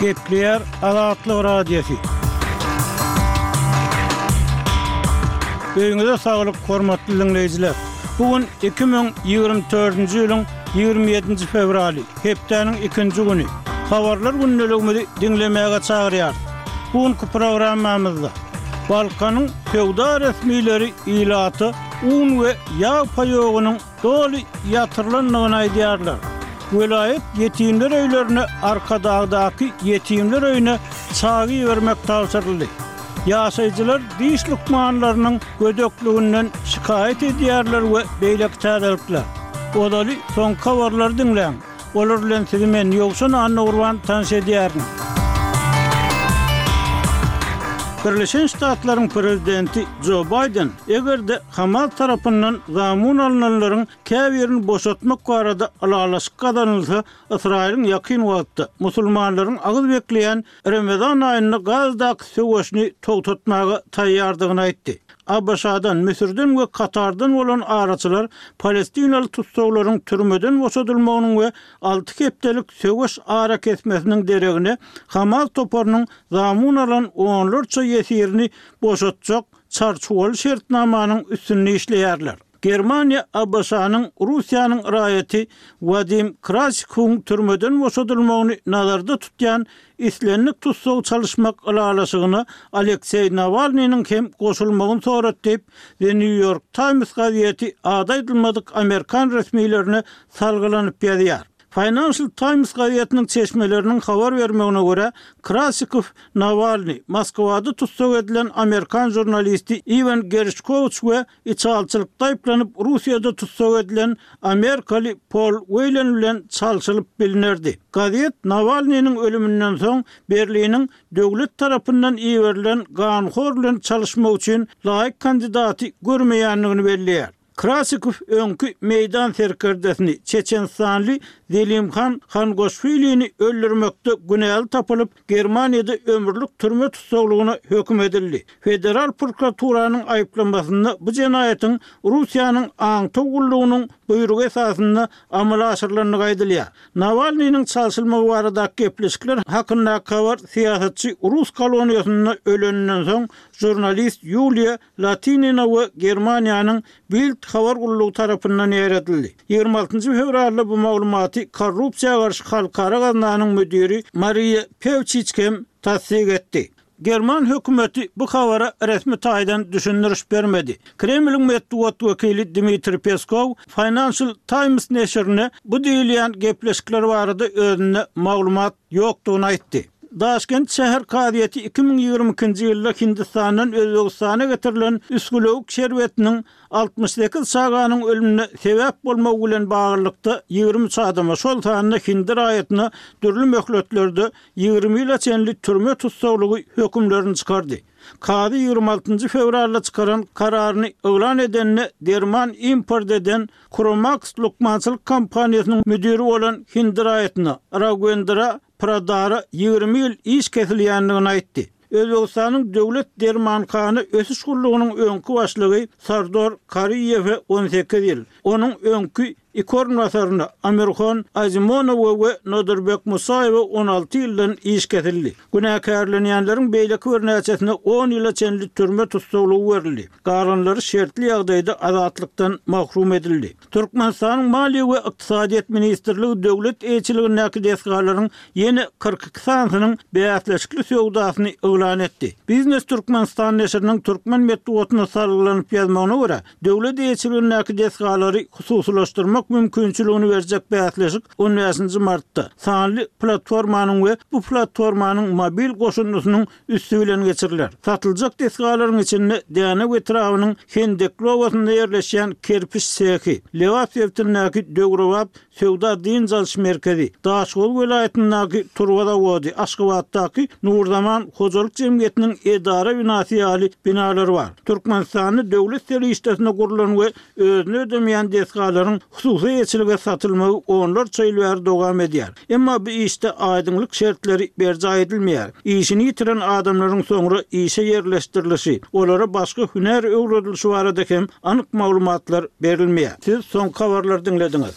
Gepleýär Azatlyk Radiosy. Öýüňize saglyk, hormatly diňleýjiler! Bu gün iki müň ýigrimi dördünji ýylyň ýigrimi ýedinji fewraly, hepdäniň ikinji güni. Habarlar gündeligimizi diňlemäge çagyrýarys. Bu günki programmamyzda Balkanyň söwda resmileri ilata un we ýag paýogynyň doly ýatyrylandygyny aýdýarlar. Welaýat ýetimler öýlerine Arkadagdaky ýetimler öýüne çagy ibermek tabşyryldy. Ýaşaýjylar diş lukmanlarynyň gödekliginden şikaýat edýärler we beýleki täzelikler. Ozaly soňky habarlary diňläň. Olar bilen sizi men, Ýowşan Annagurban tanyş edýärin. Birleşen Ştatlaryň prezidenti Jo Baýden, eger-de Hamas tarapyndan zamun alynanlaryň käbirini boşatmak barada ylalaşyk gazanylsa, Ysraýylyň ýakyn wagtda musulmanlaryň agyz bekleýän Remezan aýynda Gazadaky söweşini togtatmaga taýýardygyny aýtdy. ABŞ-dan, Müsürden we Katardan bolan araçylar palestinaly tussaglaryň türmeden boşadylmagynyň we alty hepdelik söweş arakesmesiniň deregine Hamas toparynyň zamun alan onlarça ýesirini boşatjak çarçuwaly şertnamanyň üstünde işleýärler. Germaniýa ABŞ-nyň Russiýanyň raýaty Wadim Krasikowyň türmeden boşadylmagyny nazarda tutýan islendik tussag çalyşmak ylalaşygyna Alekseý Nawalnynyň hem goşulmagyny sorat diýip, The New York Times gazeti ady aýdylmadyk amerikan resmilerine salgylanyp ýazýar. Financial Times gazetiniň çeşmeleriniň habar bermegine görä, Krasikow Nawalny, Moskwada tussag edilen amerikan žurnalisti Iwan Gerşkowiç we Içalçylykda aýyplanyp Russiýada tussag edilen amerikaly Pol Weýlen bilen çalşylyp bilinerdi. Gazet Nawalnynyň ölüminden soň Berliniň döwlet tarapyndan iberilen ganhor bilen çalyşmak üçin laýyk kandidaty görmeýändigini belleýär. Krasikow öňki Meýdan serkerdesini, çeçenistanly Zelimhan Hangoşwilini öldürmekde günäli tapylyp, Germaniýada ömürlik türme tussaglygyna höküm edildi. Federal prokuraturanyň aýyplamasynda bu jenaýatyň Russiýanyň aňtaw gullugynyň buýrugy esasynda amala aşyrylandygy aýdylýar. Nawalnynyň çalşylmagy baradaky gepleşikler hakyndaky habar syýasatçy rus koloniýasynda öleninden soň žurnalist Ýuliýa Latinina we Germaniýanyň Bild habar gullugy tarapyndan ýaýradyldy. Ýigrimi altynjy fewralda bu maglumaty Korrupsiýa garşy halkara gaznanyň müdiri Mariýa Pewçiç hem tassyk etdi. German hökümeti bu habara resmi taýdan düşündiriş bermedi. Kremliň metbugat wekili Dmitriý Peskow Financial Times neşirine bu diýilýän gepleşikler barada özünde maglumat ýokdugyny aýtdy. Daşkent şäher kazyýeti iki müň ýigrimi ikinji ýylda Hindistandan Özbegistana getirilen üsgülewük şerbetiniň altmyş sekiz çaganyň ölümine sebäp bolmagy bilen baglylykda ýigrimi üç adama, şol sanda hindi raýatyna dürli möhletlerde ýigrimi ýyla çenli türme tussaglygy hökümlerini çykardy. Kazy ýigrimi altynjy fewralda çykaran kararyny yglan edende, derman import eden Kromax lukmançylyk kompaniýasynyň müdiri bolan hindi raýatyna, Ragwendra Pradara ýigrimi ýyl iş kesilýändigini aýtdy. Özbegistanyň Döwlet dermanhana ösüş gullugynyň öňki başlygy Sardor Kariýewe on sekiz ýyl, Onuň öňki iki orunbasaryna, Amirhan Aýzimonowa we Nodirbek Musaýewe on alty ýyldan iş kesildi. Günäkärlenýänleriň beýleki birnäçesine on ýyla çenli türme tussaglygy berildi, galanlary şertli ýagdaýda azatlykdan mahrum edildi. Türkmenistanyň Maliýe we ykdysadyýet ministrligi döwlet eýeçiligindäki desgalaryň ýene kyrk iki sanysynyň bäsleşikli söwdasyny yglan etdi. Biznes Türkmenistan neşiriniň türkmen metbugatyna salgylanyp ýazmagyna görä, Döwlet eýeçiligindäki desgalary hususylaşdyrmak mümkinçiligini berjek bäsleşik on bäşinji martda, sanly platformanyň we bu platformanyň mobil goşundysynyň üsti bilen geçiriler. Satyljak desgalaryň içinde Dänew etrabynyň Hendekli obasynda ýerleşýän kerpiç sehi, lebap sebitindäki döwrebap Söwda-dynç alyş merkezi, Daşoguz welaýatyndaky Turba zawody, Aşgabatdaky Nurzaman hojalyk jemgyýetiniň edara binasy ýaly binalar bar. Türkmenistanda döwlet serişdesine gurlan we özüni ödemeýän desgalaryň hususy eýeçilige satylmagy onlarça ýyl bäri dowam edýär. Emma bu işde aýdyňlyk şertleri berjaý edilmeýär. Işini ýitiren adamlaryň soňra işe ýerleşdirilişi, olara başga hünär öwredilişi barada hem anyk maglumatlar berilmeýär. Siz soňky habarlary diňlediňiz.